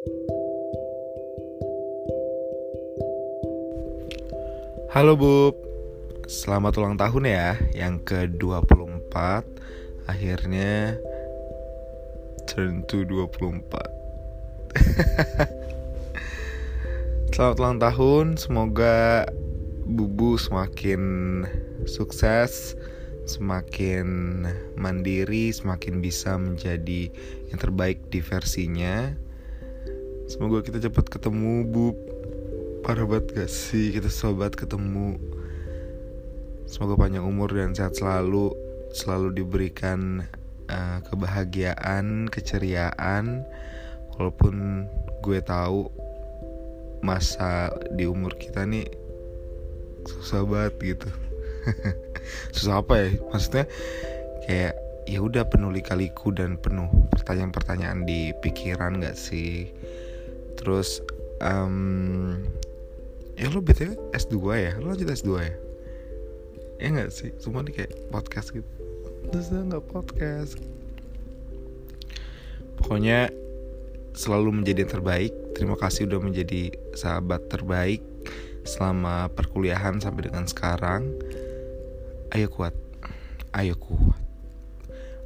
Halo Bub, selamat ulang tahun ya Yang ke-24 Akhirnya Turn to 24 Selamat ulang tahun. Semoga Bubu semakin sukses Semakin mandiri Semakin bisa menjadi yang terbaik di versinya Semoga kita cepat ketemu Bub Parah banget gak sih kita sobat ketemu? Semoga panjang umur dan sehat selalu. Selalu diberikan uh, kebahagiaan, keceriaan. Walaupun gue tahu masa di umur kita nih susah banget gitu. Susah apa ya? Maksudnya kayak ya udah penuh lika-liku dan penuh pertanyaan-pertanyaan di pikiran gak sih terus um, ya lu btw S2 ya? Lu lanjut S2 ya? Ya nggak sih? Cuma nih kayak podcast gitu. Terus nggak podcast. Pokoknya selalu menjadi yang terbaik. Terima kasih udah menjadi sahabat terbaik selama perkuliahan sampai dengan sekarang. Ayo kuat. Ayo kuat.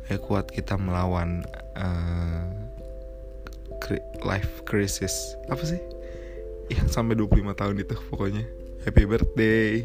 Ayo kuat kita melawan uh, life crisis. Apa sih? Yang sampai 25 tahun itu pokoknya. Happy birthday